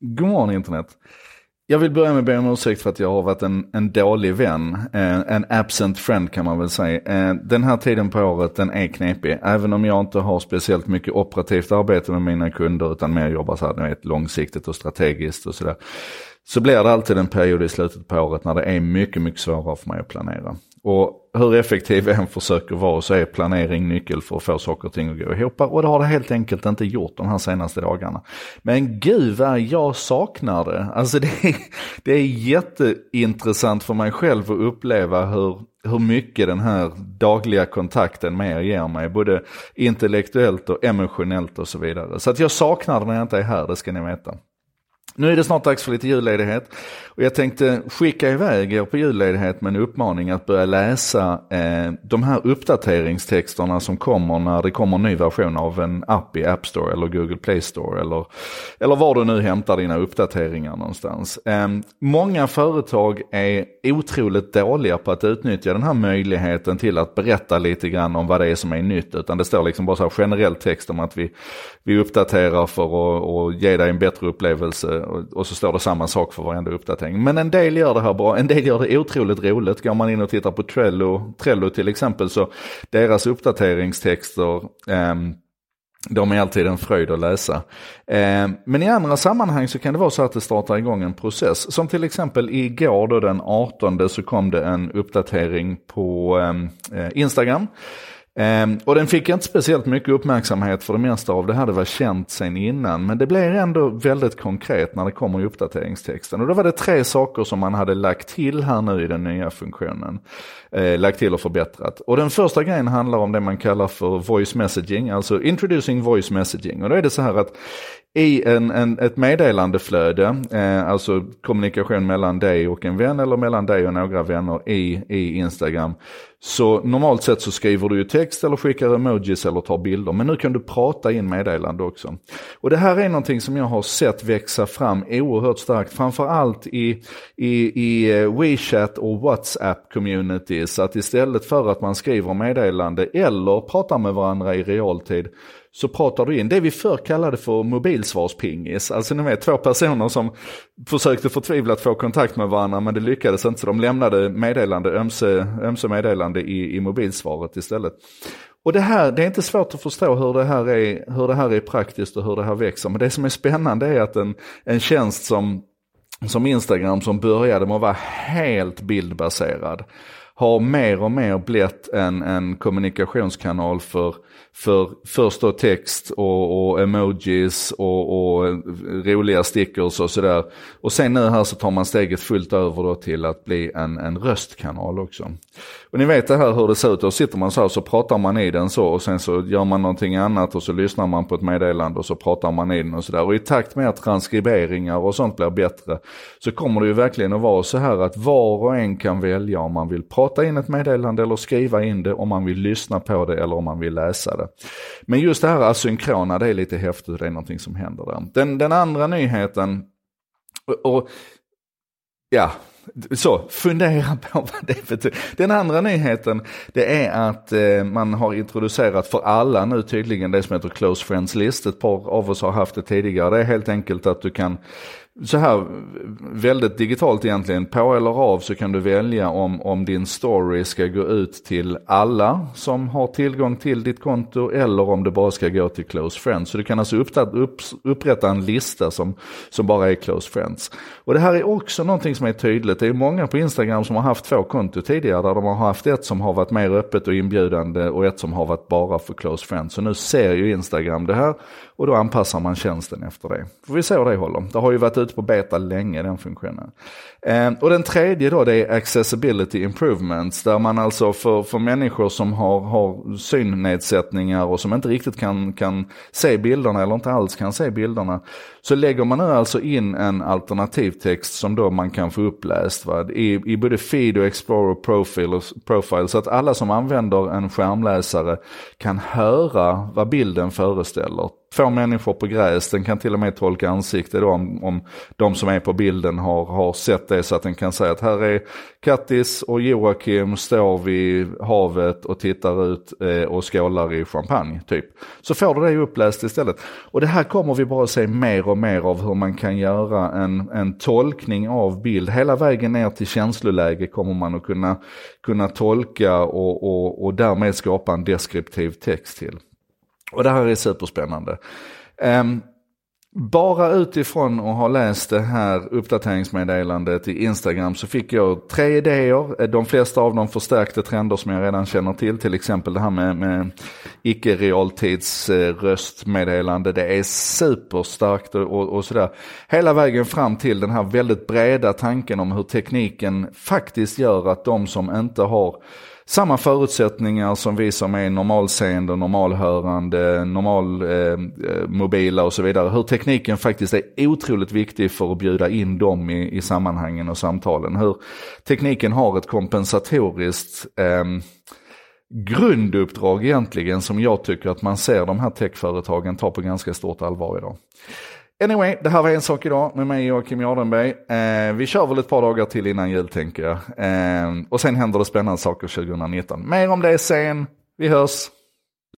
God morgon internet. Jag vill börja med att be om ursäkt för att jag har varit en, en dålig vän. Eh, en absent friend kan man väl säga. Eh, den här tiden på året den är knepig. Även om jag inte har speciellt mycket operativt arbete med mina kunder utan mer jobbar så här, ni vet, långsiktigt och strategiskt och sådär. Så blir det alltid en period i slutet på året när det är mycket, mycket svårare för mig att planera. Och hur effektiv en än försöker vara så är planering nyckel för att få saker och ting att gå ihop. Och det har det helt enkelt inte gjort de här senaste dagarna. Men gud vad jag saknar det. Alltså det är, det är jätteintressant för mig själv att uppleva hur, hur mycket den här dagliga kontakten med er ger mig. Både intellektuellt och emotionellt och så vidare. Så att jag saknar det när jag inte är här, det ska ni veta. Nu är det snart dags för lite julledighet och jag tänkte skicka iväg er på julledighet med en uppmaning att börja läsa eh, de här uppdateringstexterna som kommer när det kommer en ny version av en app i App Store eller Google Play Store eller, eller var du nu hämtar dina uppdateringar någonstans. Eh, många företag är otroligt dåliga på att utnyttja den här möjligheten till att berätta lite grann om vad det är som är nytt utan det står liksom bara så här generell text om att vi, vi uppdaterar för att, att ge dig en bättre upplevelse och, så står det samma sak för varenda uppdatering. Men en del gör det här bra, en del gör det otroligt roligt. Går man in och tittar på Trello, Trello till exempel så deras uppdateringstexter eh, de är alltid en fröjd att läsa. Eh, men i andra sammanhang så kan det vara så att det startar igång en process. Som till exempel igår då den 18 så kom det en uppdatering på ehm, eh, Instagram. Ehm, och den fick inte speciellt mycket uppmärksamhet för det mesta av det här det var känt sen innan. Men det blir ändå väldigt konkret när det kommer i uppdateringstexten. Och då var det tre saker som man hade lagt till här nu i den nya funktionen. Uh, lagt till och förbättrat. Och den första grejen handlar om det man kallar för voice messaging, alltså introducing voice messaging. Och då är det så här att i en, en, ett meddelandeflöde, eh, alltså kommunikation mellan dig och en vän eller mellan dig och några vänner i, i Instagram. Så normalt sett så skriver du ju text eller skickar emojis eller tar bilder. Men nu kan du prata in meddelande också. Och det här är någonting som jag har sett växa fram oerhört starkt. Framförallt i, i, i eh, WeChat och WhatsApp communities. Att istället för att man skriver meddelande eller pratar med varandra i realtid så pratar du in det vi förr kallade för mobilsvarspingis. Alltså ni vet två personer som försökte förtvivlat få kontakt med varandra men det lyckades inte så de lämnade meddelande, ömse, ömse meddelande i, i mobilsvaret istället. Och det här, det är inte svårt att förstå hur det, här är, hur det här är praktiskt och hur det här växer. Men det som är spännande är att en, en tjänst som, som Instagram som började med att vara helt bildbaserad har mer och mer blivit en, en kommunikationskanal för för först då text och, och emojis och, och, roliga stickers och sådär. Och sen nu här så tar man steget fullt över då till att bli en, en röstkanal också. Och ni vet det här hur det ser ut, då sitter man så här så pratar man i den så och sen så gör man någonting annat och så lyssnar man på ett meddelande och så pratar man i den och sådär. Och i takt med att transkriberingar och sånt blir bättre så kommer det ju verkligen att vara så här att var och en kan välja om man vill prata in ett meddelande eller skriva in det, om man vill lyssna på det eller om man vill läsa det. Men just det här asynkrona, det är lite häftigt, det är någonting som händer där. Den, den andra nyheten, och, och ja, så, fundera på vad det betyder. Den andra nyheten, det är att eh, man har introducerat för alla nu tydligen det som heter Close Friends List. Ett par av oss har haft det tidigare. Det är helt enkelt att du kan så här väldigt digitalt egentligen, på eller av så kan du välja om, om din story ska gå ut till alla som har tillgång till ditt konto eller om det bara ska gå till close friends. Så du kan alltså upprätta, upp, upprätta en lista som, som bara är close friends. Och det här är också någonting som är tydligt. Det är många på Instagram som har haft två konton tidigare där de har haft ett som har varit mer öppet och inbjudande och ett som har varit bara för close friends. Så nu ser ju Instagram det här och då anpassar man tjänsten efter det. Får vi se hur det håller. Det har ju varit ute på beta länge den funktionen. Eh, och den tredje då det är accessibility improvements. Där man alltså för, för människor som har, har synnedsättningar och som inte riktigt kan, kan se bilderna eller inte alls kan se bilderna. Så lägger man nu alltså in en alternativtext som då man kan få uppläst va? I, i både feed och explorer profile, profile. Så att alla som använder en skärmläsare kan höra vad bilden föreställer två människor på gräs. Den kan till och med tolka ansikte då om, om de som är på bilden har, har sett det så att den kan säga att här är Kattis och Joakim står vid havet och tittar ut eh, och skålar i champagne typ. Så får du det uppläst istället. Och det här kommer vi bara se mer och mer av hur man kan göra en, en tolkning av bild. Hela vägen ner till känsloläge kommer man att kunna, kunna tolka och, och, och därmed skapa en deskriptiv text till. Och det här är superspännande. Um, bara utifrån att ha läst det här uppdateringsmeddelandet i Instagram så fick jag tre idéer. Eh, de flesta av dem förstärkte trender som jag redan känner till. Till exempel det här med, med icke realtidsröstmeddelande. Det är superstarkt och, och sådär. Hela vägen fram till den här väldigt breda tanken om hur tekniken faktiskt gör att de som inte har samma förutsättningar som vi som är normalseende, normalhörande, normalmobila eh, eh och så vidare. Hur tekniken faktiskt är otroligt viktig för att bjuda in dem i, i sammanhangen och samtalen. Hur tekniken har ett kompensatoriskt eh, grunduppdrag egentligen som jag tycker att man ser de här techföretagen ta på ganska stort allvar idag. Anyway, det här var en sak idag med mig Joakim Jardenberg. Eh, vi kör väl ett par dagar till innan jul tänker jag. Eh, och sen händer det spännande saker 2019. Mer om det sen. Vi hörs.